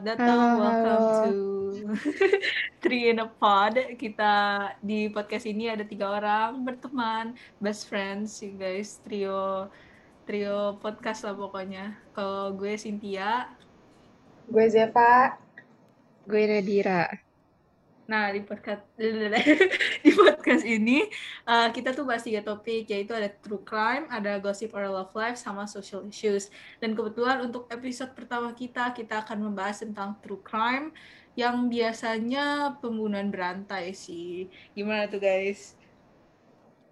datang. Halo, Welcome halo. to Three in a Pod. Kita di podcast ini ada tiga orang berteman, best friends, you guys. Trio trio podcast lah pokoknya. Kalau gue Cynthia. Gue Zeva. Gue Nadira. Nah di podcast di podcast ini uh, kita tuh bahas tiga topik yaitu ada true crime, ada gossip or love life, sama social issues. Dan kebetulan untuk episode pertama kita kita akan membahas tentang true crime yang biasanya pembunuhan berantai sih. Gimana tuh guys?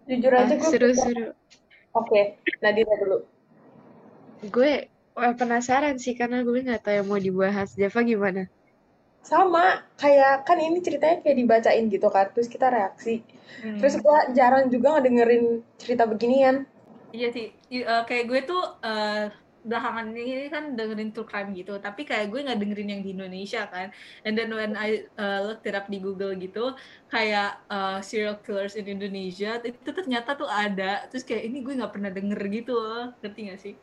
Jujur Ah, aja gue seru-seru. Oke, Nadira dulu. Gue wah, penasaran sih karena gue nggak tahu yang mau dibahas. Java gimana? Sama, kayak kan ini ceritanya kayak dibacain gitu kan, terus kita reaksi. Hmm. Terus gue jarang juga ngedengerin cerita beginian. Iya sih, eh, kayak gue tuh eh, belakangan ini kan dengerin true crime gitu, tapi kayak gue nggak dengerin yang di Indonesia kan. And then when I uh, looked it up di Google gitu, kayak uh, serial killers in Indonesia, itu ternyata tuh ada. Terus kayak ini gue nggak pernah denger gitu loh, ngerti gak sih?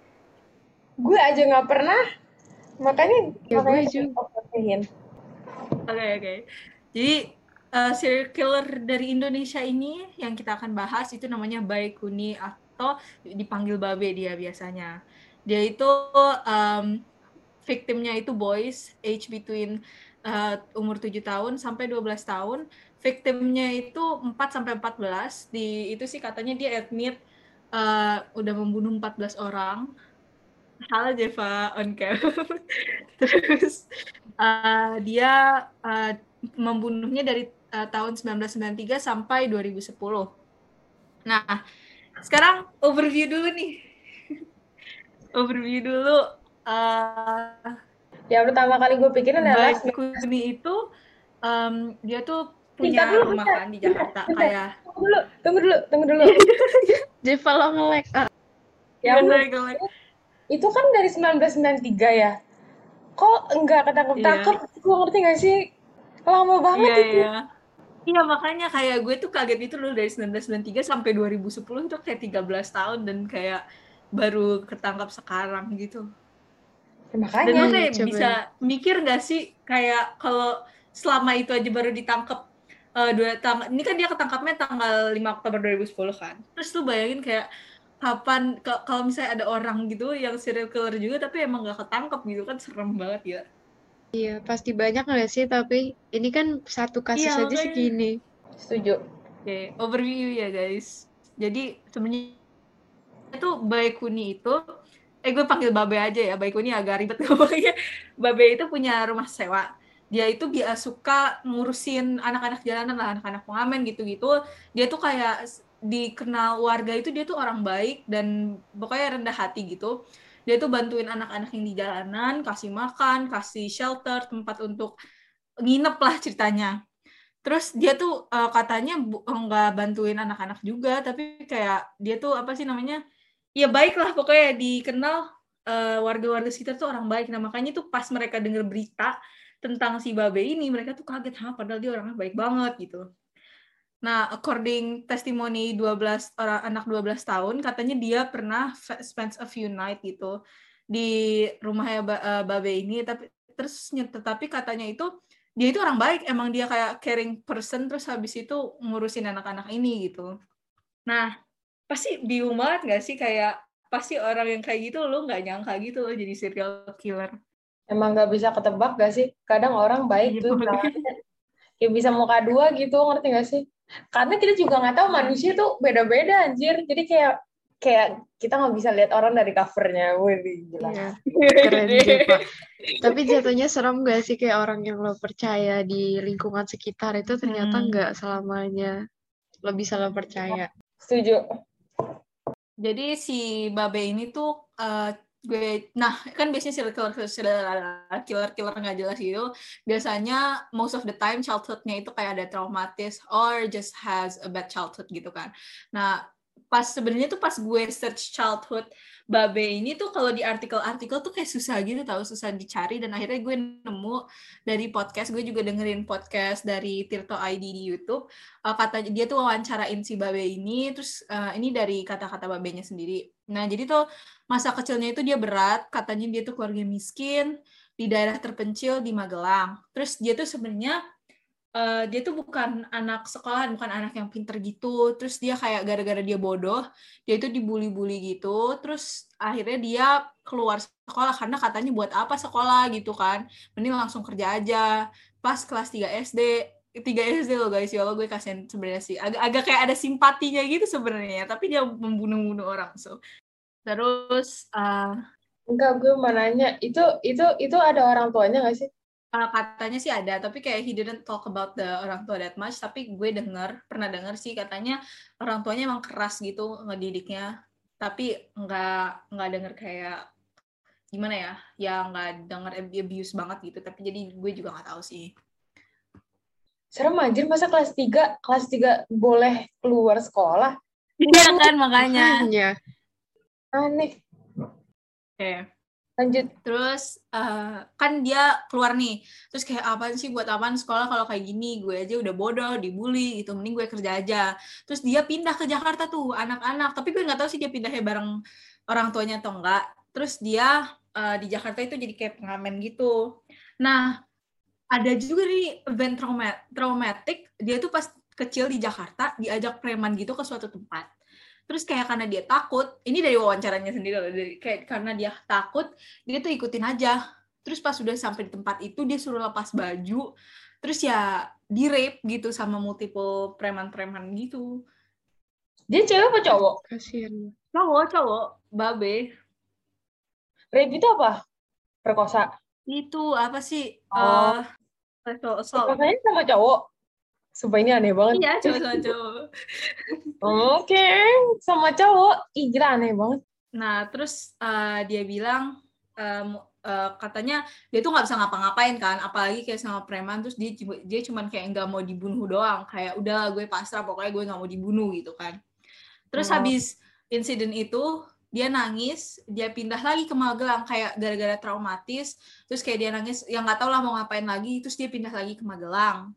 Gue aja nggak pernah, makanya Ya, gue makanya juga. overthinkin. Oke oke. Jadi uh, serial killer dari Indonesia ini yang kita akan bahas itu namanya Baikuni atau dipanggil Babe dia biasanya. Dia itu um, victimnya itu boys age between uh, umur 7 tahun sampai 12 tahun. Victimnya itu 4 sampai 14. Di itu sih katanya dia admit uh, udah membunuh 14 orang. Halo Jeva on cam. Terus uh, dia uh, membunuhnya dari uh, tahun 1993 sampai 2010. Nah, sekarang overview dulu nih. overview dulu. Uh, Ya pertama kali gue pikirin adalah Baik Kuni itu um, dia tuh punya dulu, rumah kan di Jakarta bentar. kayak tunggu dulu, tunggu dulu, tunggu dulu. Java lo nge-lag. Ah, Ya gimana? Itu kan dari 1993 ya. Kok enggak ketangkep-tangkep? Gue ngerti gak sih? Lama banget Iya, itu. iya. Iya, makanya kayak gue tuh kaget itu loh dari 1993 sampai 2010 itu kayak 13 tahun dan kayak baru ketangkap sekarang gitu. Ya, Dan makanya. Iya, kayak coba. bisa mikir gak sih kayak kalau selama itu aja baru ditangkap eh, dua tang ini kan dia ketangkapnya tanggal 5 Oktober 2010 kan. Terus lu bayangin kayak kapan kalau misalnya ada orang gitu yang serial killer juga tapi emang gak ketangkap gitu kan serem banget ya. Iya, pasti banyak nggak sih? Tapi ini kan satu kasus Iya, aja segini. Setuju. Oke, overview ya guys. Jadi sebenarnya itu Baikuni itu eh gue panggil Babe aja ya. Baikuni agak ribet ngomongnya. Babe itu punya rumah sewa. Dia itu dia suka ngurusin anak-anak jalanan lah, anak-anak pengamen gitu-gitu. Dia tuh kayak dikenal warga itu dia tuh orang baik dan pokoknya rendah hati gitu. Dia tuh bantuin anak-anak yang di jalanan, kasih makan, kasih shelter, tempat untuk nginep lah ceritanya. Terus dia tuh eh, katanya bu- nggak bantuin anak-anak juga, tapi kayak dia tuh apa sih namanya? Ya baik lah pokoknya dikenal eh, warga-warga sekitar tuh orang baik. Nah makanya tuh pas mereka denger berita tentang si Babe ini, mereka tuh kaget, ha padahal dia orangnya baik banget gitu. Nah, according testimoni 12 orang anak 12 tahun, katanya dia pernah spend a few night gitu di rumahnya eh, Babe ini, tapi terus tetapi katanya itu dia itu orang baik, emang dia kayak caring person terus habis itu ngurusin anak-anak ini gitu. Nah, pasti bingung banget nggak sih kayak pasti orang yang kayak gitu lo nggak nyangka gitu loh jadi serial killer. Emang nggak bisa ketebak gak sih? Kadang orang baik Iya, tuh kayak bisa muka dua gitu, ngerti gak sih? Karena kita juga nggak tahu manusia tuh beda-beda anjir. Jadi kayak kayak kita nggak bisa lihat orang dari covernya. Wih, gila. Iya, keren. Tapi jatuhnya serem gak sih kayak orang yang lo percaya di lingkungan sekitar itu ternyata Hmm. nggak selamanya lo bisa lo percaya. Setuju. Jadi si Babe ini tuh eh, gue nah kan biasanya serial killer killer killer nggak jelas gitu. Biasanya most of the time childhoodnya itu kayak ada traumatis or just has a bad childhood gitu kan. Nah pas sebenarnya tuh pas gue search childhood Babe ini tuh kalau di artikel-artikel tuh kayak susah gitu tahu susah dicari. Dan akhirnya gue nemu dari podcast gue juga dengerin podcast dari Tirto ID di YouTube. Uh, kata dia tuh wawancarain si Babe ini terus uh, ini dari kata-kata Babenya sendiri. Nah, jadi tuh masa kecilnya itu dia berat, katanya dia tuh keluarga miskin, di daerah terpencil di Magelang. Terus dia tuh sebenarnya uh, dia tuh bukan anak sekolah, bukan anak yang pinter gitu. Terus dia kayak gara-gara dia bodoh, dia itu dibully-bully gitu. Terus akhirnya dia keluar sekolah karena katanya buat apa sekolah gitu kan. Mending langsung kerja aja. Pas kelas 3 SD, 3 SD loh guys, ya Allah gue kasihan sebenarnya sih. Agak agak kayak ada simpatinya gitu sebenarnya, tapi dia membunuh-bunuh orang. So terus uh, enggak gue mau nanya itu itu itu ada orang tuanya gak sih? uh, katanya sih ada tapi kayak he didn't talk about the orang tua that much tapi gue denger pernah denger sih katanya orang tuanya emang keras gitu ngedidiknya tapi nggak nggak denger kayak gimana ya ya nggak denger abuse banget gitu tapi jadi gue juga nggak tahu sih. Serem anjir masa kelas 3 kelas 3 boleh keluar sekolah? Iya kan makanya aneh oke. Okay lanjut. Terus uh, kan dia keluar nih. Terus kayak apa sih? Buat apaan sekolah kalau kayak gini? Gue aja udah bodoh dibully gitu. Mending gue kerja aja. Terus dia pindah ke Jakarta tuh anak-anak. Tapi gue nggak tahu sih dia pindahnya bareng orang tuanya atau enggak terus dia uh, di Jakarta itu jadi kayak pengamen gitu. Nah ada juga nih event traumatik dia tuh pas kecil di Jakarta diajak preman gitu ke suatu tempat terus kayak karena dia takut ini dari wawancaranya sendiri loh dari kayak karena dia takut dia tuh ikutin aja. Terus pas sudah sampai di tempat itu dia suruh lepas baju terus ya di rape gitu sama multiple preman-preman gitu. Dia cewek apa cowok? Kasihan. Cowok cowok. Babe. Rape itu apa? Perkosa? Itu apa sih? Oh. uh, sama cowok Sumpah ini aneh banget. Iya, cowok sama cowok. Oke, okay. sama cowok. Ih, gila aneh banget. Nah, terus uh, dia bilang, um, uh, katanya dia tuh nggak bisa ngapa-ngapain kan, apalagi kayak sama preman, terus dia dia cuman kayak nggak mau dibunuh doang, kayak udah gue pasrah, pokoknya gue nggak mau dibunuh gitu kan. Terus oh. habis insiden itu, dia nangis, dia pindah lagi ke Magelang kayak gara-gara traumatis, terus kayak dia nangis, yang nggak tahu lah mau ngapain lagi, terus dia pindah lagi ke Magelang,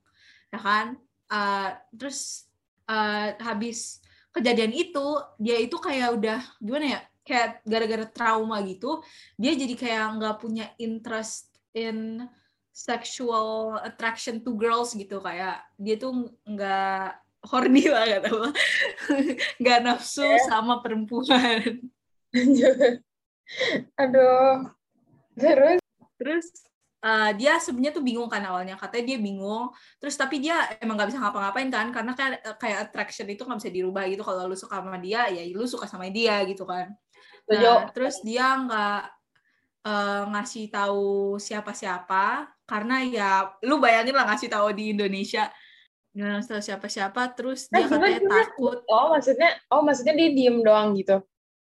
ya kan? Uh, terus uh, habis kejadian itu dia itu kayak udah gimana ya kayak gara-gara trauma gitu dia jadi kayak nggak punya interest in sexual attraction to girls gitu kayak dia tuh nggak horny lah gak tau nggak nafsu yeah. sama perempuan. Aduh. Terus? Terus uh, dia sebenarnya tuh bingung kan awalnya katanya dia bingung. Terus tapi dia emang nggak bisa ngapa-ngapain kan karena kayak kayak attraction itu nggak bisa dirubah gitu. Kalau lu suka sama dia ya lu suka sama dia gitu kan. Nah, terus dia nggak uh, ngasih tahu siapa-siapa karena ya lu bayangin lah ngasih tahu di Indonesia. Nggak tahu siapa-siapa terus dia katanya takut. Oh maksudnya oh maksudnya dia diem doang gitu?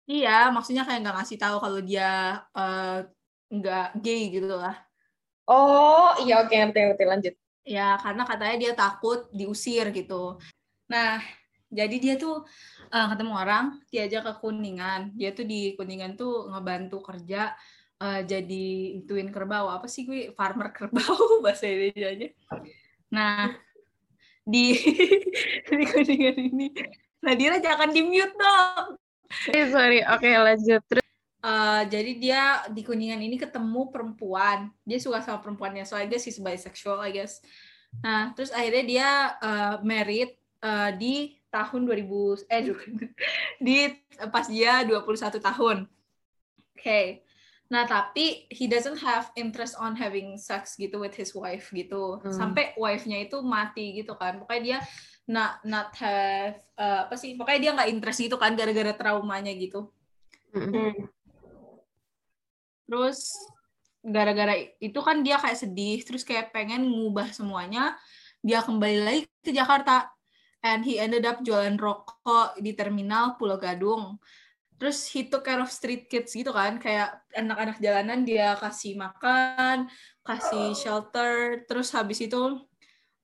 Iya maksudnya kayak nggak ngasih tahu kalau dia uh, nggak gay gitu lah Oh, iya oke ngerti ngerti lanjut. Ya, karena katanya dia takut diusir gitu. Nah, jadi dia tuh uh, ketemu orang, diajak ke Kuningan. Dia tuh di Kuningan tuh ngebantu kerja uh, jadi ituin kerbau. Apa sih gue farmer kerbau bahasa Indonesia aja. Nah, di di Kuningan ini Nadira jangan di mute dong. Sorry, sorry. Oke, lanjut. Terus Uh, jadi dia di kuningan ini ketemu perempuan. Dia suka sama perempuannya so I guess he's bisexual I guess. Nah terus akhirnya dia uh, married uh, di tahun 2000 eh di pas dia 21 tahun. Oke okay. nah tapi he doesn't have interest on having sex gitu with his wife gitu. Hmm. sampai wife-nya itu mati gitu kan. Pokoknya dia not not have uh, apa sih? Pokoknya dia nggak interest gitu kan gara-gara traumanya gitu. Hmm terus gara-gara itu kan dia kayak sedih terus kayak pengen ngubah semuanya dia kembali lagi ke Jakarta. And he ended up jualan rokok di terminal Pulau Gadung. Terus he took care of street kids gitu kan kayak anak-anak jalanan dia kasih makan kasih shelter. Terus habis itu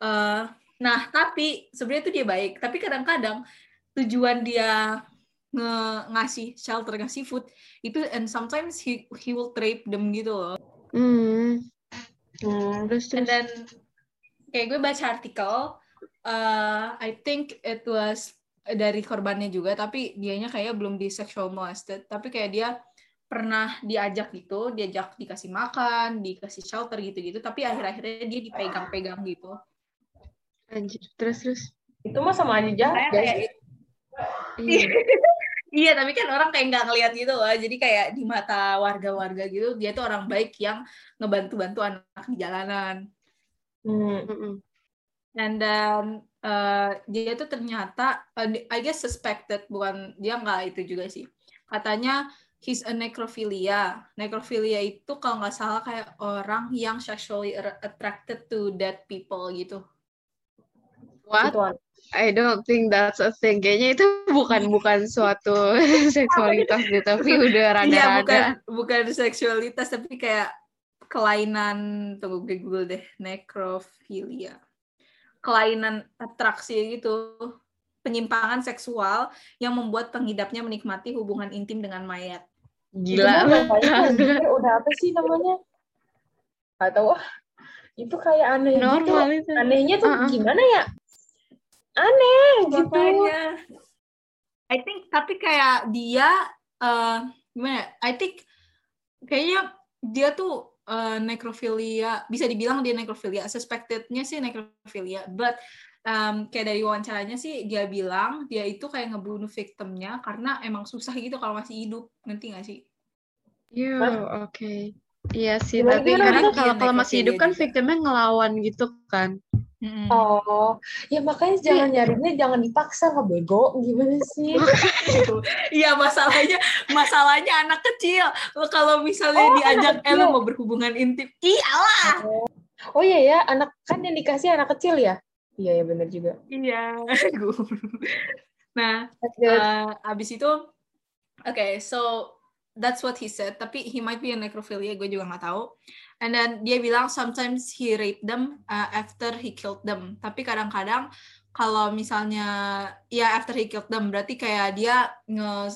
uh, nah tapi sebenarnya itu dia baik. Tapi kadang-kadang tujuan dia nge ngasih shelter ngasih food itu and sometimes he he will trap them gitu loh. Hmm. Hmm, terus, And then kayak gue baca artikel, uh, I think it was dari korbannya juga, tapi dianya kayak belum di sexual molested, tapi kayak dia pernah diajak gitu, diajak dikasih makan, dikasih shelter gitu-gitu, tapi akhir-akhirnya dia dipegang-pegang gitu. Anjir. Terus terus. Itu mah sama aja jahat, Kayak, kayak Iya. Iya, tapi kan orang kayak nggak ngeliat gitu loh. Jadi kayak di mata warga-warga gitu, dia tuh orang baik yang ngebantu-bantu anak di jalanan. Hmm. Mm-mm. And then uh, dia tuh ternyata, uh, I guess suspected, bukan dia nggak itu juga sih. Katanya he's a necrophilia. Necrophilia itu kalau nggak salah kayak orang yang sexually attracted to dead people gitu. What? Itu I don't think that's a thing. Kayaknya itu bukan bukan suatu seksualitas deh, tapi udah Iya, bukan rada-rada. bukan seksualitas tapi kayak kelainan tunggu gue Google deh necrophilia kelainan atraksi gitu penyimpangan seksual yang membuat pengidapnya menikmati hubungan intim dengan mayat Gila. anjir, udah apa sih namanya? Gak tahu ah. Itu kayak aneh gitu. Normal itu. Anehnya tuh Uh-uh. gimana ya? Aneh gitu. I think tapi kayak dia eh gimana ya? I think kayaknya dia tuh eh, necrophilia bisa dibilang dia necrophilia suspectednya sih necrophilia but um, kayak dari wawancaranya sih dia bilang dia itu kayak ngebunuh victimnya karena emang susah gitu kalau masih hidup nanti nggak sih Yo, Hah? oke. Iya sih, Gimana, tapi gimana? kalau Iya, kalau masih hidup kan juga. victimnya ngelawan gitu kan. Mm-mm. Oh, ya makanya jangan nyarinya jangan dipaksa lah bego. Gimana sih? Iya masalahnya masalahnya anak kecil Lo kalau misalnya Oh, diajak eh lu mau berhubungan intim iyalah Oh iya ya, anak kan yang dikasih anak kecil ya? Iya ya benar juga. iya nah. Uh, abis itu, oke, so that's what he said. Tapi he might be a necrophilia, gue juga nggak tahu. And then dia bilang sometimes he raped them uh, after he killed them. Tapi kadang-kadang kalau misalnya ya after he killed them berarti kayak dia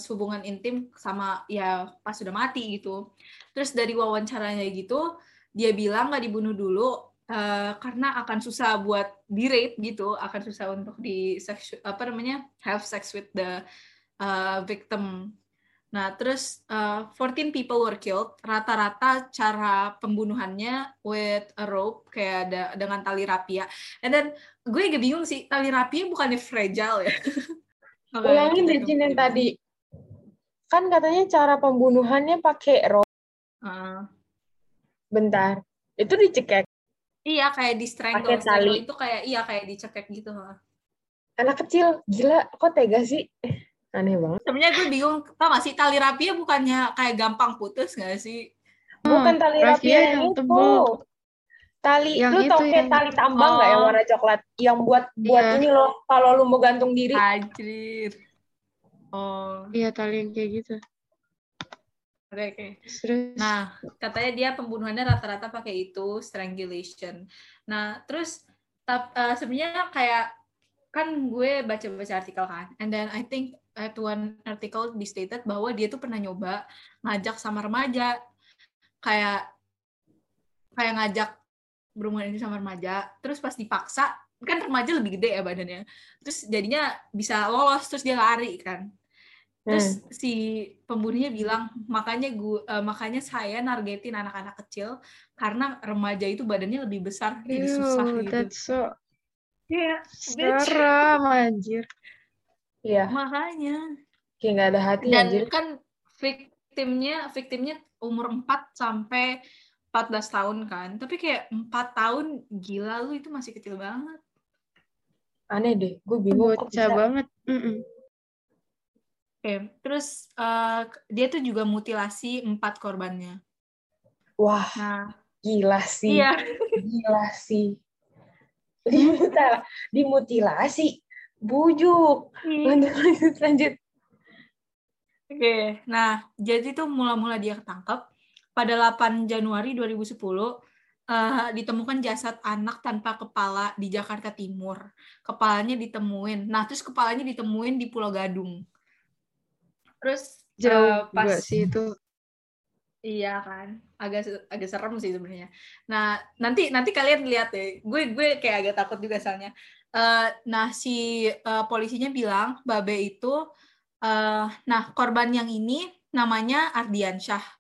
hubungan intim sama ya pas sudah mati gitu. Terus dari wawancaranya gitu, dia bilang nggak dibunuh dulu uh, karena akan susah buat di rape gitu, akan susah untuk di apa namanya have sex with the uh, victim. Nah, terus uh, 14 people were killed. Rata-rata cara pembunuhannya with a rope kayak ada dengan tali rapia. And then gue agak bingung sih, tali rapia bukannya fragile ya? Ulangin deh Jin yang tadi. Kan katanya cara pembunuhannya pakai rope. Uh, Bentar. Itu dicekek. iya, kayak di strangle. Pakai Strangle tali. itu kayak iya kayak dicekek gitu. Anak kecil, gila, kok tega sih? Aneh banget. Sebenarnya gue bingung, tau gak sih tali rapia bukannya kayak gampang putus gak sih? Bukan tali rapia yang, yang itu. tebel. Tali Yang lu tau itu kayak yang- tali tambang nggak yang Oh. warna coklat? Yang buat buat Iya. ini loh, kalau lu mau gantung diri. Anjir. Oh, Iya, tali yang kayak gitu. oke Nah, katanya dia pembunuhannya rata-rata pakai itu strangulation. Nah, terus tap, eh, sebenarnya kayak kan gue baca-baca artikel kan, and then I think at one article di stated bahwa dia tuh pernah nyoba ngajak sama remaja, kayak kayak ngajak berhubungan ini sama remaja, terus pas dipaksa kan remaja lebih gede ya badannya, terus jadinya bisa lolos, terus dia lari kan. Terus si pembunuhnya bilang makanya gue makanya saya nargetin anak-anak kecil karena remaja itu badannya lebih besar jadi susah Ew, gitu. that's so Iya, bitch. seram anjir. Iya, makanya. kayak nggak ada hati Dan anjir. kan victimnya victimnya umur 4 sampai 14 tahun kan. Tapi kayak 4 tahun gila lu itu masih kecil banget. Aneh deh, gue bingung Bocah banget. Mm-mm. Oke, terus eh, dia tuh juga mutilasi empat korbannya. Wah, Nah, gila sih. iya. Gila sih. Dimutil- dimutilasi. Bujuk. Lanjut, lanjut, lanjut. Oke, nah jadi tuh mula-mula dia ketangkep pada 8 Januari 2010 eh, ditemukan jasad anak tanpa kepala di Jakarta Timur. Kepalanya ditemuin. Nah, terus kepalanya ditemuin di Pulau Gadung. Terus eh, Jauh pas juga sih itu. Iya kan, agak agak serem sih sebenarnya. Nah nanti nanti kalian lihat deh, gue gue kayak agak takut juga soalnya. Eh, nah si eh, polisinya bilang Babe itu, eh, nah korban yang ini namanya Ardiansyah.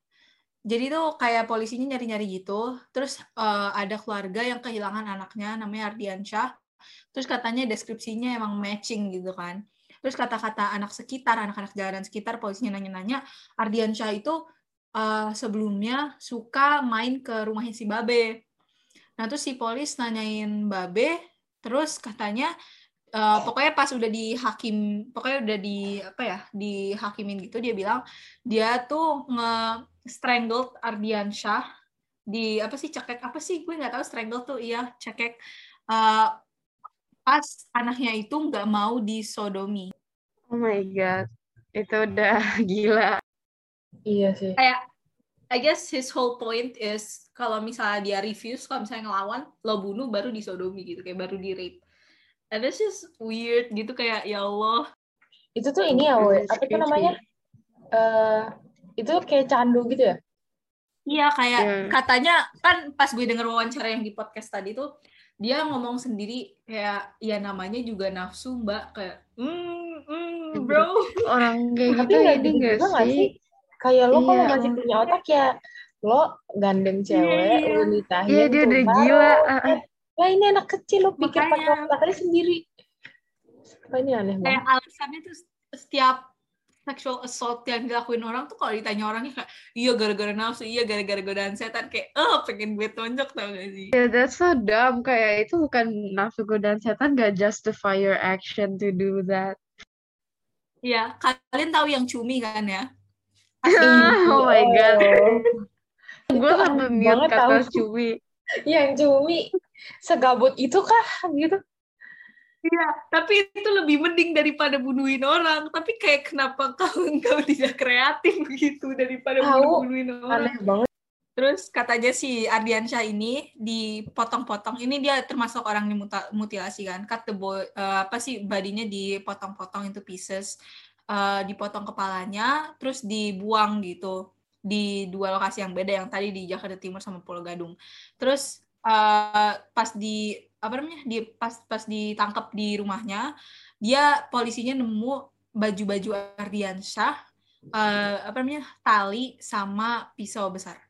Jadi tuh kayak polisinya nyari-nyari gitu. Terus uh, ada keluarga yang kehilangan anaknya namanya Ardiansyah. Terus katanya deskripsinya emang matching gitu kan. Terus kata-kata anak sekitar, anak-anak jalanan sekitar, polisinya nanya-nanya, Ardiansyah itu uh, sebelumnya suka main ke rumahnya si Babe. Nah, terus si polis nanyain Babe, terus katanya uh, pokoknya pas udah dihakim pokoknya udah di apa ya dihakimin gitu dia bilang dia tuh nge strangled Ardiansyah di apa sih cekek apa sih gue nggak tahu strangle tuh iya cekek uh, pas anaknya itu nggak mau disodomi. Oh my god itu udah gila. Iya sih. Kayak I guess his whole point is kalau misalnya dia refuse kalau misalnya ngelawan lo bunuh baru disodomi gitu kayak baru di rape and it's just weird gitu kayak ya Allah. Itu tuh ini ya apa itu namanya? Uh, itu kayak candu gitu ya? Iya kayak yeah. katanya kan pas gue denger wawancara yang di podcast tadi tuh dia ngomong sendiri kayak ya namanya juga nafsu mbak. Kayak mm, mm, bro. Orang kayak gitu ini enggak sih? sih kayak lo yeah. kalau masih punya otak ya lo gandeng cewek yeah. lo nikahin yeah, dia udah gila eh, Lah ini anak kecil lo pikir pakai otaknya sendiri. Apa ini aneh banget. Kayak alasannya tuh setiap sexual assault yang dilakuin orang tuh kalau ditanya orangnya kayak iya gara-gara nafsu, iya gara-gara godaan setan kayak oh pengen gue tonjok tau gak sih? Yeah, that's so dumb kayak itu bukan nafsu godaan setan gak justify your action to do that. Iya, kalian tahu yang cumi kan ya? Oh my god. gue sampai mute kata cumi. Yang cumi segabut itu kah gitu Iya, tapi itu lebih mending daripada bunuhin orang. Tapi kayak kenapa kau engkau tidak kreatif begitu daripada Tahu, bunuhin orang? Aneh banget. Terus katanya si Ardiansyah ini dipotong-potong. Ini dia termasuk orang dimutilasi kan. Cut the boy, uh, apa sih badinya dipotong-potong into pieces. Uh, dipotong kepalanya, terus dibuang gitu di dua lokasi yang beda yang tadi di Jakarta Timur sama Pulau Gadung. Terus uh, pas di apa namanya di pas pas ditangkap di rumahnya dia polisinya nemu baju-baju Ardiansyah uh, apa namanya tali sama pisau besar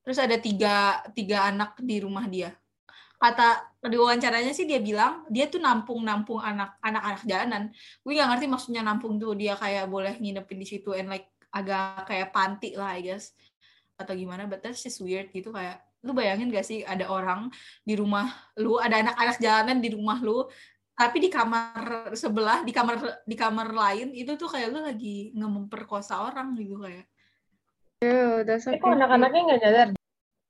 terus ada tiga tiga anak di rumah dia kata di wawancaranya sih dia bilang dia tuh nampung nampung anak anak anak jalanan. Gue nggak ngerti maksudnya nampung tuh dia kayak boleh nginepin di situ and like agak kayak panti lah I guess atau gimana. But that's just weird gitu kayak lu bayangin gak sih ada orang di rumah lu ada anak-anak jalanan di rumah lu tapi di kamar sebelah di kamar di kamar lain itu tuh kayak lu lagi memperkosa orang gitu kayak. Yeah, that's Tapi kok anak-anaknya nggak nyadar?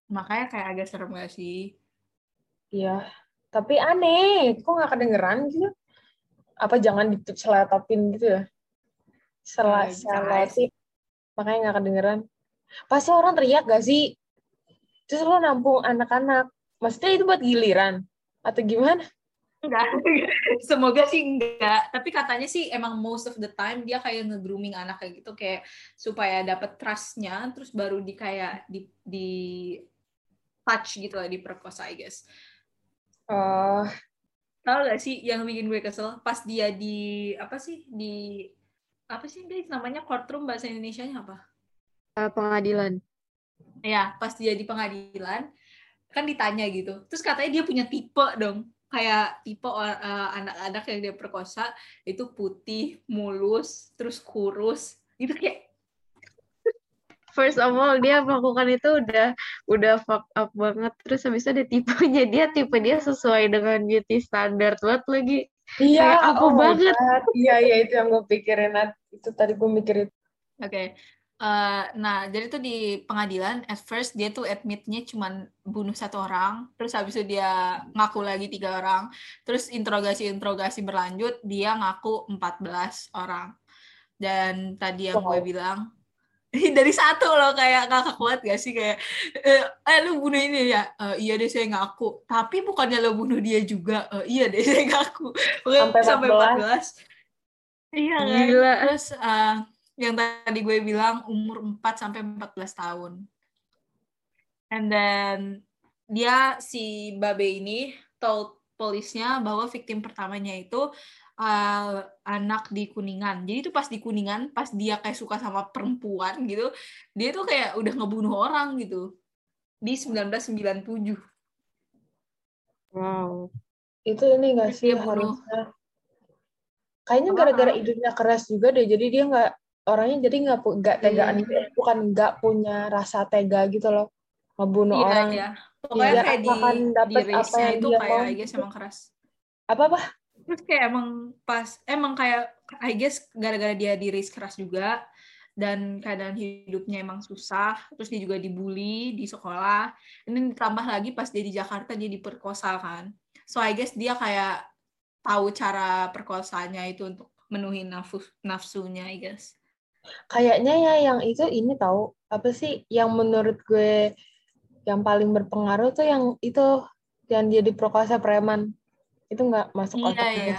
makanya kayak agak serem gak sih Iya. Tapi aneh, kok nggak kedengeran gitu? Apa jangan ditutup seletopin gitu ya? Eh, seletip. Makanya nggak kedengeran. Pasti orang teriak gak sih? Terus lo nampung anak-anak. Maksudnya itu buat giliran? Atau gimana? enggak semoga sih enggak tapi katanya sih emang most of the time dia kayak nge-grooming anak kayak gitu kayak supaya dapat trustnya terus baru di kayak di di touch gitu lah diperkosa I guess Oh, Tahu gak sih yang bikin gue kesel pas dia di apa sih di apa sih guys namanya courtroom bahasa Indonesia-nya apa? Uh, pengadilan. Ya, pas dia di pengadilan kan ditanya gitu. Terus katanya dia punya tipe dong. Kayak tipe eh, anak-anak yang dia perkosa itu putih, mulus, terus kurus. Gitu kayak First of all, dia melakukan itu udah udah fuck up banget. Terus habis itu ada tipenya dia, tipe dia sesuai dengan beauty standard banget lagi. iya. Kayak aku oh banget. Iya, iya itu yang gue pikirin. Nat. Itu tadi gue mikirin. Oke. Eh, nah, jadi tuh di pengadilan, at first dia tuh admitnya cuman bunuh satu orang, terus habis itu dia ngaku lagi tiga orang, terus interogasi-interogasi berlanjut, dia ngaku 14 orang. Dan tadi yang gue Wow. bilang, dari satu loh kayak kakak kuat gak sih? Kayak eh, eh lu bunuh ini ya? Eh, iya deh saya ngaku tapi bukannya lo bunuh dia juga Eh, iya deh saya ngaku Sampai sampai 14. 14 iya kan? Gila. terus eh, yang tadi gue bilang umur 4 sampai 14 tahun. And then dia si Babe ini told polisnya bahwa victim pertamanya itu uh, anak di Kuningan. Jadi itu pas di Kuningan, pas dia kayak suka sama perempuan gitu, dia tuh kayak udah ngebunuh orang gitu di 1997. Wow. Itu ini gak sih dia harusnya? Kayaknya gara-gara hidupnya keras juga deh. Jadi dia nggak orangnya jadi nggak nggak tegaan Hmm. gitu. ya. Bukan nggak punya rasa tega gitu loh. Ngebunuh Iya, orang. iya. Pokoknya Iya, kayak di, di dapet apa yang itu dia kayak mau I guess gitu. emang keras. Apa apa? Terus kayak emang pas, emang kayak I guess gara-gara dia di race keras juga, dan keadaan hidupnya emang susah, terus dia juga dibully di sekolah, ini ditambah lagi pas dia di Jakarta dia diperkosa kan. So I guess dia kayak tahu cara perkosanya itu untuk menuhi nafsu nafsunya I guess. Kayaknya ya yang itu ini tahu apa sih yang menurut gue yang paling berpengaruh tuh yang itu yang dia diperkosa preman. Itu nggak masuk Iya otaknya. iya.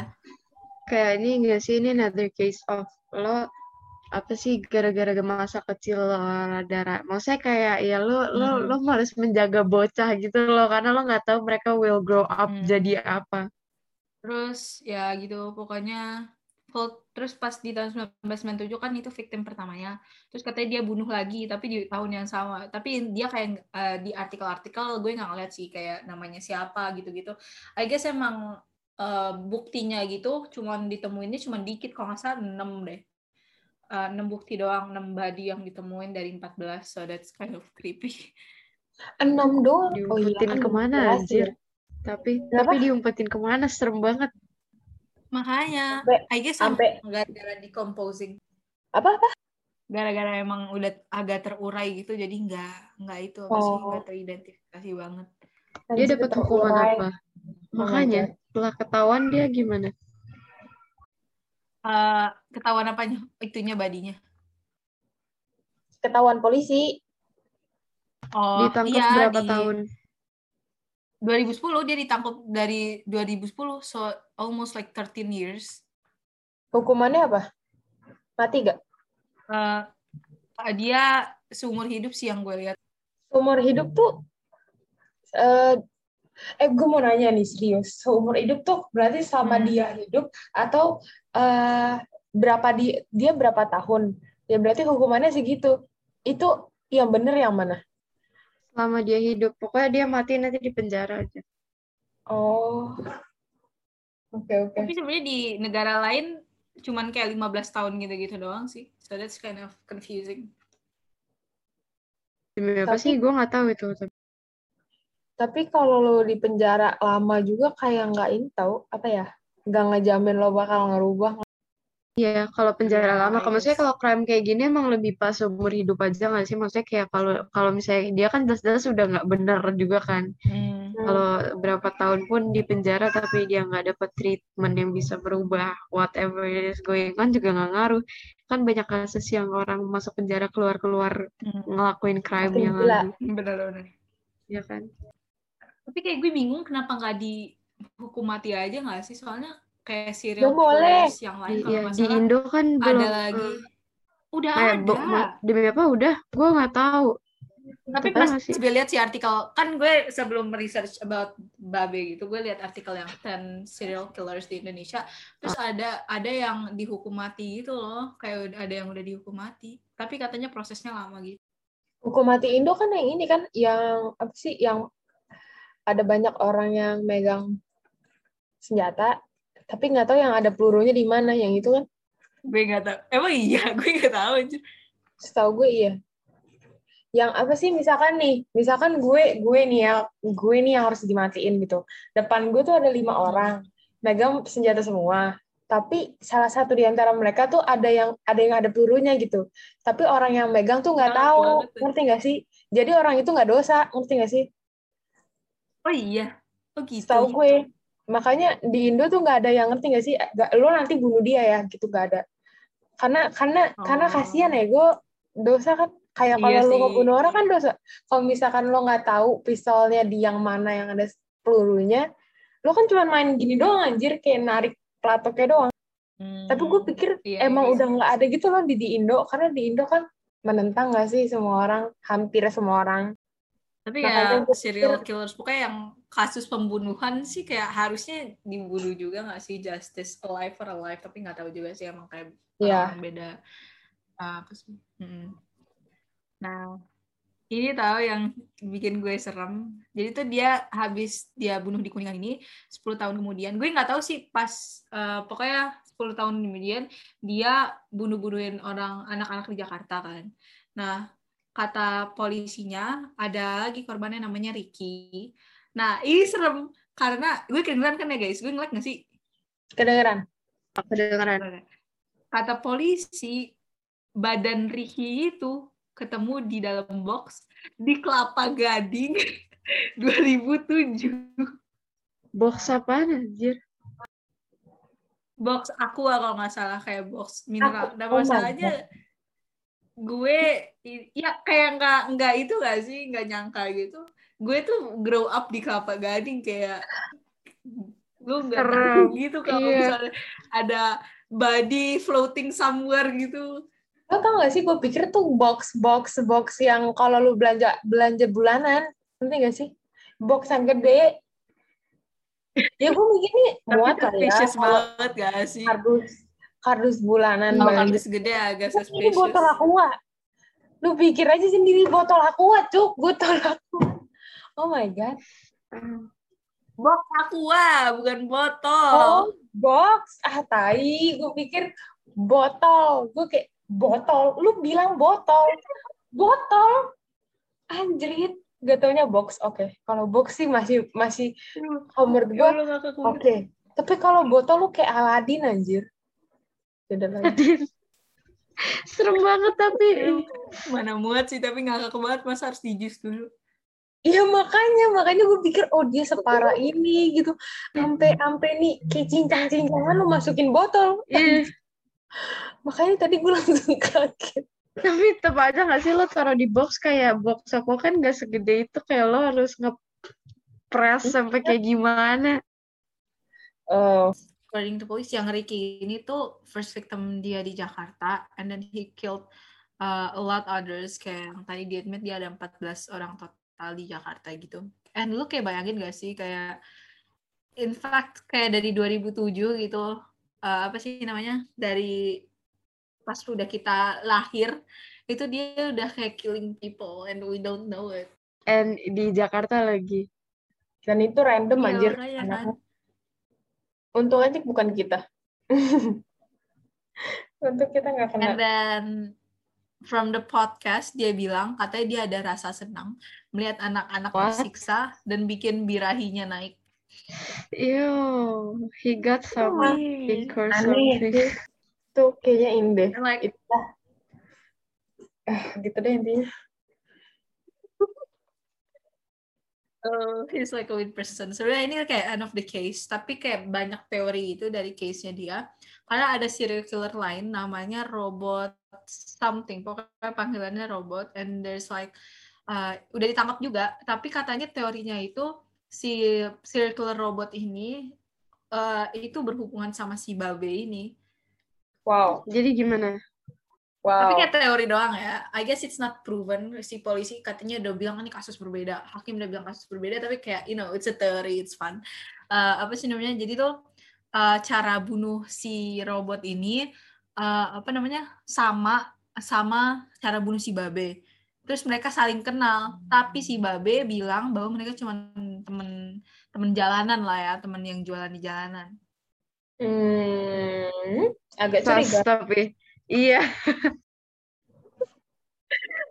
Kayak ini enggak sih ini another case of lo apa sih gara-gara masa kecil lo darah. Maksudnya kayak ya lo lo Hmm. lo harus menjaga bocah gitu loh karena lo nggak tahu mereka will grow up Hmm. jadi apa. Terus ya gitu pokoknya full- terus pas di tahun 1997 kan itu victim pertamanya. Terus katanya dia bunuh lagi tapi di tahun yang sama. Tapi dia kayak eh, di artikel-artikel gue nggak ngeliat sih kayak namanya siapa gitu-gitu. I guess emang eh, buktinya gitu cuman ditemuinnya cuman dikit kalau nggak salah 6 deh. Eh, 6 bukti doang, 6 body yang ditemuin dari 14. So that's kind of creepy. Enam doang. Oh iya Diumpetin ke mana anjir? ya. Tapi Kenapa? tapi diumpetin ke mana serem banget. Makanya Sampai- I guess sampai- gara-gara decomposing. Apa apa? gara-gara emang udah agak terurai gitu jadi nggak nggak itu apa sih Oh. nggak teridentifikasi banget Dia Anjir, dapat hukuman apa? Oh my Makanya setelah ketahuan dia gimana? Eh, ketahuan apanya itunya badinya Ketahuan polisi. oh Ditangkap iya berapa di tahun? 2010 dia ditangkap dari 2010 so almost like 13 years Hukumannya apa? Mati gak? Eh, dia seumur hidup sih yang gue lihat Seumur hidup tuh eh eh gue mau nanya nih serius. Seumur hidup tuh berarti selama Hmm. dia hidup atau eh berapa dia dia berapa tahun? Ya berarti hukumannya segitu. Itu yang bener yang mana? Selama dia hidup, pokoknya dia mati nanti di penjara aja. Oh. Oke oke. tapi sebenarnya di negara lain cuman kayak 15 tahun gitu-gitu doang sih so that's kind of confusing Demi apa Tapi- sih? Gue nggak tahu itu. Tapi Tapi kalau lo di penjara lama juga kayak nggak ini tahu apa ya? Nggak ngejamin lo bakal ngerubah. Iya, kalau penjara lama, kalau maksudnya kalau crime kayak gini emang lebih pas seumur hidup aja nggak sih? Maksudnya kayak kalau kalau misalnya dia kan jelas-jelas udah nggak bener juga kan. Hmm. Kalau berapa tahun pun di penjara tapi dia nggak dapat treatment yang bisa berubah whatever is going on juga nggak ngaruh. Kan banyak kasus yang orang masuk penjara keluar-keluar Hmm. ngelakuin crime Makin yang benar-benar ya kan? Tapi kayak gue bingung kenapa nggak dihukum mati aja nggak sih? Soalnya kayak Ya serial boleh. killers yang lain kalau Iya, di Indo kan ada belum lagi. Udah eh, ada. demi apa udah? Gue nggak tahu. Tapi pas gue lihat si artikel, kan gue sebelum research about Babe gitu, gue lihat artikel yang 10 serial killers di Indonesia. Terus Ah. ada ada yang dihukum mati gitu loh, kayak ada yang udah dihukum mati. Tapi katanya prosesnya lama gitu. Hukum mati Indo kan yang ini kan yang apa sih yang ada banyak orang yang megang senjata tapi nggak tahu yang ada pelurunya di mana yang itu kan Gue nggak tahu. Emang iya, gue nggak tahu. anjir. setahu gue iya yang apa sih misalkan nih misalkan gue gue nih ya gue nih yang harus dimatiin gitu depan gue tuh ada lima orang megang senjata semua tapi salah satu di antara mereka tuh ada yang ada yang ada pelurunya gitu tapi orang yang megang tuh nggak Nah, tahu banget tuh. ngerti nggak sih jadi orang itu nggak dosa ngerti nggak sih Oh iya. Oh gitu. Setahu gue. Makanya di Indo tuh nggak ada yang ngerti nggak sih? Gak, lo nanti bunuh dia ya, gitu nggak ada. Karena karena karena Oh. kasihan ya gue dosa kan kayak Iya kalau lo sih. ngebunuh orang kan dosa. Kalau misalkan lo nggak tahu pistolnya di yang mana yang ada pelurunya, lo kan cuma main gini doang anjir kayak narik platoknya doang. Hmm. Tapi gue pikir Iya, emang iya. udah nggak ada gitu loh di, di Indo karena di Indo kan menentang nggak sih semua orang, hampir semua orang. Tapi Makanya ya serial killers pokoknya yang kasus pembunuhan sih kayak harusnya dibunuh juga nggak sih? Justice alive for alive tapi nggak tahu juga sih emang kayak orang beda uh, apa sih? Mm. nah ini tahu yang bikin gue serem. Jadi tuh dia habis dia bunuh di kuningan ini 10 tahun kemudian. Gue nggak tahu sih pas uh, pokoknya 10 tahun kemudian dia bunuh-bunuhin orang anak-anak di Jakarta kan. Nah kata polisinya ada lagi korbannya namanya Ricky nah ini serem karena gue kedengeran kan ya guys gue ngelag nggak sih Kedengeran. Kedengeran. kata polisi badan Ricky itu ketemu di dalam box di Kelapa Gading 2007 Box apaan anjir? box aqua kalau nggak salah kayak box mineral. Dan oh masalahnya gue ya kayak nggak nggak itu nggak sih nggak nyangka gitu. Gue tuh grow up di Kelapa Gading kayak gue nggak tahu gitu kalau Iya. misalnya ada body floating somewhere gitu. Lo tau gak sih, gue pikir tuh box-box-box yang kalau lu belanja belanja bulanan, ngerti gak sih? Box yang gede. Ya gue mikir nih, Tapi muat kali ya, suspicious kalau banget gak sih? kardus, kardus bulanan. Belanja. kardus gede agak Ini suspicious. botol aqua. Lu pikir aja sendiri botol aqua, cuk. Botol aqua. Oh my God. Box aqua, bukan botol. Oh, box. Ah, tai. Gue pikir botol. Gue kayak, botol. Lu bilang botol. Botol. Anjrit. Gak taunya box. Oke. Kalau box sih masih, masih, kalau menurut gue, Ya Allah, ngakak gue. oke. Tapi kalau botol lu kayak Aladin, anjir. Beda lagi. Adin. Serem banget tapi. Mana muat sih, tapi ngakak banget. Masa harus di dulu? Iya makanya, makanya gue pikir oh dia separah ini gitu. Sampai sampai nih kayak cincang-cincangan lu masukin botol. Iya. Makanya tadi gue langsung kaget. Tapi tetap aja gak sih lo taruh di box kayak box aku kan gak segede itu kayak lo harus nge-press sampai kayak gimana. Oh, According to police, yang Ricky ini tuh first victim dia di Jakarta, and then he killed uh, a lot others. Kayak yang tadi dia admit dia ada 14 orang total di Jakarta gitu. And lu kayak bayangin gak sih kayak in fact kayak dari 2007 gitu uh, apa sih namanya dari pas udah kita lahir itu dia udah kayak killing people and we don't know it. And di Jakarta lagi. dan itu random Iya, anjir. makanya kan. Untung aja bukan kita. Untung kita nggak kena. And then from the podcast dia bilang katanya dia ada rasa senang melihat anak-anak What? disiksa dan bikin birahinya naik. Ew, he got some pink or something. Itu kayaknya. And like Itu lah. Eh, gitu deh intinya. uh, he's like a weird person. Sebenarnya ini kayak end of the case, tapi kayak banyak teori itu dari case-nya dia. Karena ada serial killer lain namanya robot something, pokoknya panggilannya robot, and there's like uh, udah ditangkap juga, tapi katanya teorinya itu si killer robot ini uh, itu berhubungan sama si Babe ini. Wow. Jadi gimana? Wow. Tapi kayak teori doang ya. I guess it's not proven. Si polisi katanya udah bilang ini kasus berbeda. Hakim udah bilang kasus berbeda. Tapi kayak you know it's a theory, it's fun. Uh, apa sih namanya? Jadi tuh uh, cara bunuh si robot ini uh, apa namanya sama sama cara bunuh si Babe. Terus mereka saling kenal. Tapi si Babe bilang bahwa mereka cuma temen temen jalanan lah ya, temen yang jualan di jalanan. Hmm, agak curiga. tapi iya.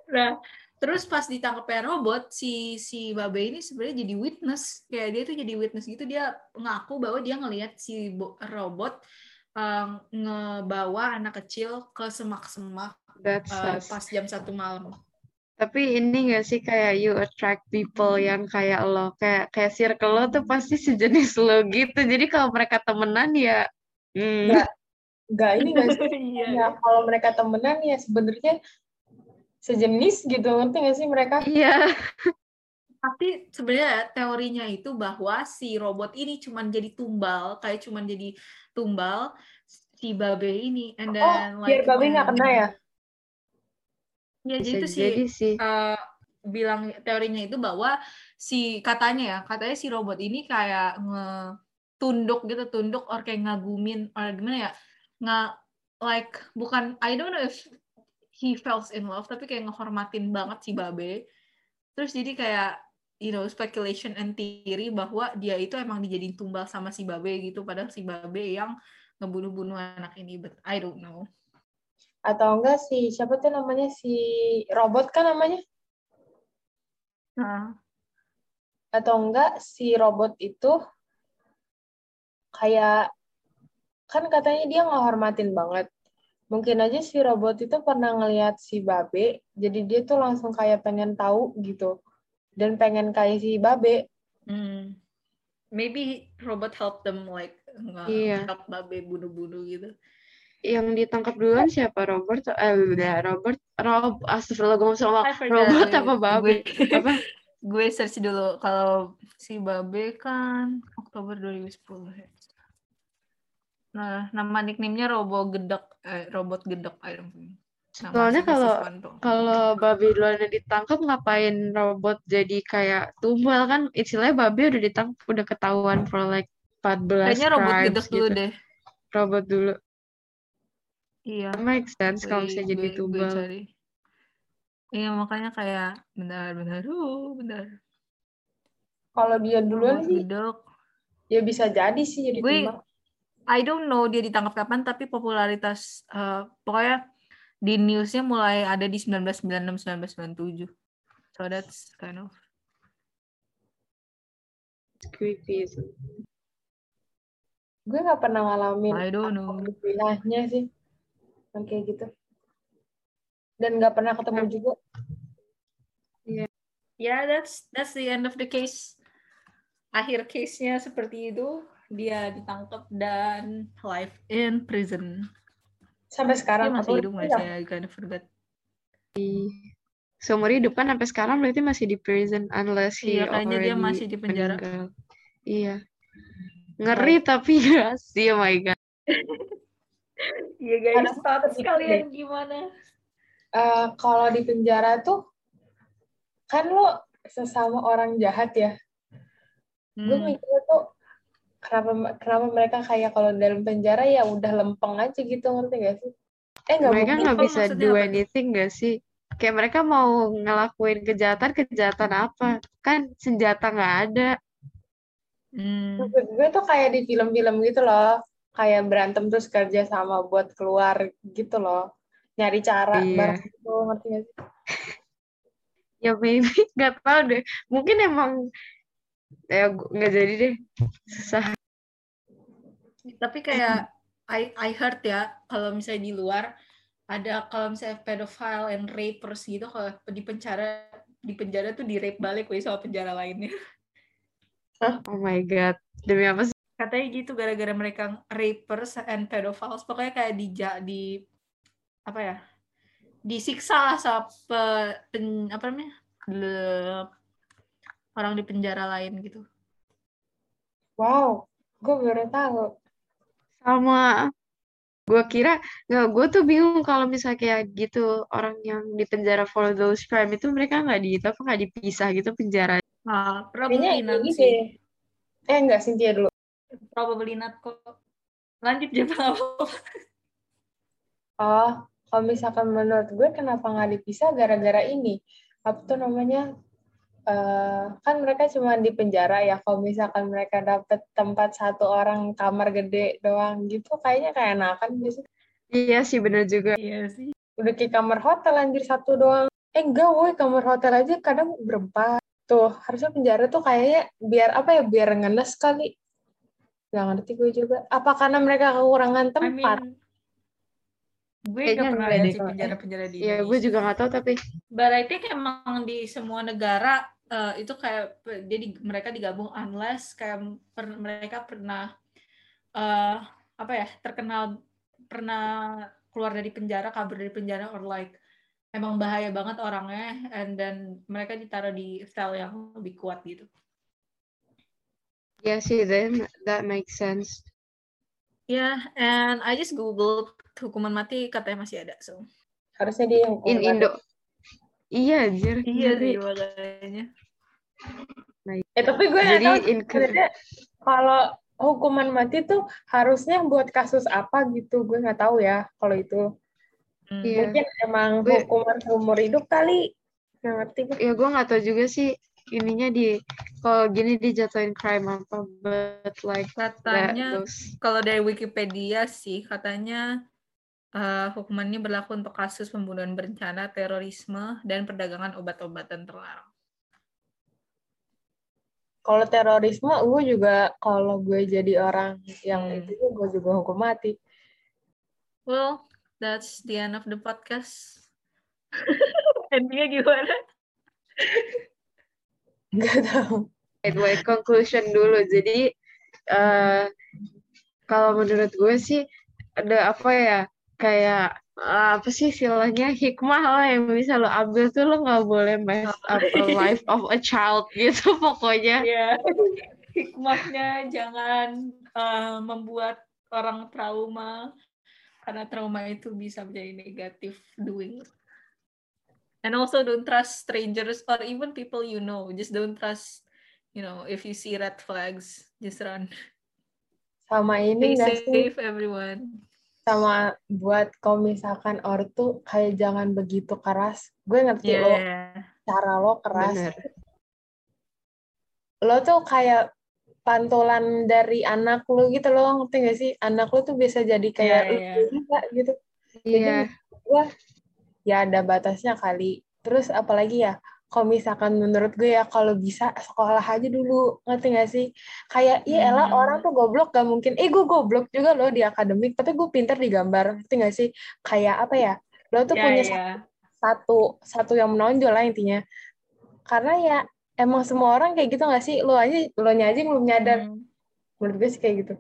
Nah, terus pas ditangkapnya robot, si si Babe ini sebenarnya jadi witness. Kayak dia tuh jadi witness gitu, dia ngaku bahwa dia ngelihat si bo- robot um, ngebawa anak kecil ke semak-semak uh, pas jam satu malam. Tapi ini gak sih kayak you attract people yang kayak lo, kayak kayak circle lo tuh pasti sejenis lo gitu. Jadi kalau mereka temenan ya, hmm, Nggak. Enggak ini enggak sih. Iya. Ya, kalau mereka temenan ya sebenarnya sejenis gitu. Ngerti nggak sih mereka? iya. Tapi sebenarnya teorinya itu bahwa si robot ini cuman jadi tumbal, kayak cuman jadi tumbal si Babe ini. And then Oh, biar like Babe nggak kena ya? Iya, jadi itu si jadi sih. uh, bilang teorinya itu bahwa si katanya ya katanya si robot ini kayak ngetunduk gitu tunduk or kayak ngagumin or gimana ya nggak like bukan I don't know if he falls in love tapi kayak ngehormatin banget si babe terus jadi kayak you know speculation and theory bahwa dia itu emang dijadiin tumbal sama si babe gitu padahal si babe yang ngebunuh-bunuh anak ini but I don't know atau enggak si siapa tuh namanya si robot kan namanya nah. atau enggak si robot itu kayak kan katanya dia nggak hormatin banget mungkin aja si robot itu pernah ngelihat si babe jadi dia tuh langsung kayak pengen tahu gitu dan pengen kayak si babe hmm. maybe robot help them like nggak Iya. help babe bunuh-bunuh gitu Yang ditangkap duluan siapa? Robert? Eh, udah Robert. Rob, astagfirullah gue sama robot apa babe? Gue- Apa? gue search dulu kalau si babe kan Oktober 2010 ya. Nah, nama nickname-nya Robo Gedek, eh, robot gedek I don't know. Soalnya kalau-. Kalau babe duluan ditangkap ngapain robot jadi kayak tumbal kan istilahnya babe udah ditangkap udah ketahuan for like 14 Kayaknya robot gedek dulu gitu. deh. Robot dulu. Iya. Makes sense kalau misalnya jadi gue- gue tumbal. cari. Iya, makanya kayak bentar, uh, bentar. kalau dia duluan sih gedek. ya bisa jadi sih jadi Gue- tumbal I don't know dia ditangkap kapan, tapi popularitas eh, pokoknya di newsnya mulai ada di 1996 1997. So that's kind of Creepy. gue nggak pernah ngalamin I don't know. pilahnya sih yang kayak gitu dan nggak pernah ketemu juga Yeah, that's that's the end of the case. Akhir case-nya seperti itu, dia ditangkap dan life in prison. sampai Dia sekarang masih apa hidup udah nggak sih? I kind of forgot. Seumur hidup kan sampai sekarang berarti masih di prison unless he Iya, kayaknya dia masih di penjara. meninggal. Iya. Ngeri tapi gak sih, oh my god. Iya guys, thoughts sedikit kalian gimana? Eh, kalau di penjara tuh kan lo sesama orang jahat ya gue Hmm. mikirnya tuh kenapa kenapa mereka kayak kalau dalam penjara ya udah lempeng aja gitu ngerti gak sih eh nggak Mereka mungkin nggak bisa do apa? anything gak sih? Kayak mereka mau ngelakuin kejahatan, kejahatan apa? Kan senjata nggak ada. Hmm. maksud gue tuh kayak di film-film gitu loh kayak berantem terus kerja sama buat keluar gitu loh nyari cara Iya. bareng gitu ngerti gak sih Ya maybe nggak tahu deh. Mungkin emang ya nggak jadi deh. Susah. Tapi kayak I I heard ya kalau misalnya di luar ada kalau misalnya pedophile and rapers gitu kalau di penjara di penjara tuh di rape balik weh sama penjara lainnya. Oh my god. Demi apa sih? Katanya gitu gara-gara mereka rapers and pedophiles pokoknya kayak di di apa ya? Disiksa lah sama pe- pen- apa namanya? Le- orang di penjara lain gitu. wow gue baru tahu Sama gue kira nggak gue tuh bingung kalau misalnya kayak gitu orang yang di penjara for those crime itu mereka nggak di apa nggak dipisah gitu penjara Ah, kayaknya gitu sih. deh eh enggak Cynthia dulu Probably not kok. Lanjut aja nggak apa-apa. Oh, kalau misalkan menurut gue kenapa nggak dipisah gara-gara ini? Apa tuh namanya? eh kan mereka cuma di penjara ya. Kalau misalkan mereka dapet tempat satu orang kamar gede doang gitu, kayaknya kayak enakan gitu. iya sih bener juga Iya sih. Udah kayak kamar hotel anjir satu doang. Eh enggak woi, kamar hotel aja kadang berempat. Tuh, harusnya penjara tuh kayaknya biar apa ya, biar ngenes kali. Gak ngerti gue juga. Apa karena mereka kekurangan I tempat? mean, gue Kayaknya gak pernah lihat penjara-penjara di ya gue juga nggak tahu tapi But I think emang di semua negara eh, itu kayak jadi mereka digabung unless kayak per- mereka pernah eh apa ya terkenal pernah keluar dari penjara kabur dari penjara or like emang bahaya banget orangnya and then mereka ditaruh di sel yang lebih kuat gitu. Ya sih then that makes sense Ya, and I just googled hukuman mati katanya masih ada so. Harusnya dia yang in Indo Iya, anjir. Iya sih makanya. Eh tapi gue nggak Jadi tahu in sebenarnya kalau hukuman mati tuh harusnya buat kasus apa gitu. Gue nggak tahu ya kalau itu. Hmm. Iya. Mungkin emang Gue- hukuman seumur hidup kali. Nggak ngerti gue. ya gue nggak tahu juga sih ininya di kalau gini dijatuhin crime apa but like Katanya those kalau dari Wikipedia sih katanya eh, hukuman ini berlaku untuk kasus pembunuhan berencana, terorisme, dan perdagangan obat-obatan terlarang. Kalau terorisme, gue juga kalau gue jadi orang yang Hmm. itu gue juga hukum mati. Well, that's the end of the podcast. Endingnya gimana? Gak tahu. wait, wait, conclusion dulu jadi eh kalau menurut gue sih ada apa ya kayak eh, apa sih istilahnya hikmah lah yang bisa lo ambil tuh lo nggak boleh mess up a life of a child gitu pokoknya Ya, hikmahnya jangan eh, membuat orang trauma karena trauma itu bisa menjadi negatif doing. And also don't trust strangers or even people you know. Just don't trust, you know, if you see red flags, just run. Sama ini Stay nggak sih? safe everyone. Sama buat kalau misalkan ortu kayak jangan begitu keras. Gue ngerti lo Yeah. cara lo keras. bener Lo tuh kayak pantulan dari anak lo gitu lo ngerti gak sih? Anak lo tuh bisa jadi kayak iya. juga gitu. iya Wah, ya ada batasnya kali. Terus apalagi ya, kalau misalkan menurut gue ya, kalau bisa sekolah aja dulu, ngerti gak sih? Kayak, iya elah Hmm. orang tuh goblok, gak mungkin. Eh, gue goblok juga loh di akademik, tapi gue pinter di gambar, ngerti gak sih? Kayak apa ya, lo tuh Ya, punya ya. satu, satu yang menonjol lah intinya. Karena ya, emang semua orang kayak gitu gak sih? Lo aja, lo aja yang belum nyadar. Hmm. Menurut gue sih kayak gitu.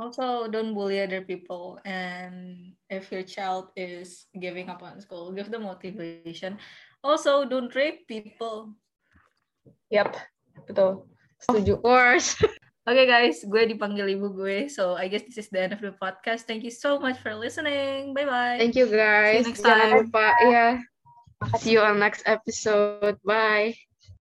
Also, don't bully other people. And if your child is giving up on school, give them motivation. Also, don't rape people. Yap, betul. Setuju. of course Okay, guys, gue dipanggil ibu gue. So, I guess this is the end of the podcast. Thank you so much for listening. Bye-bye. thank you guys next jangan time. lupa ya see you on next episode bye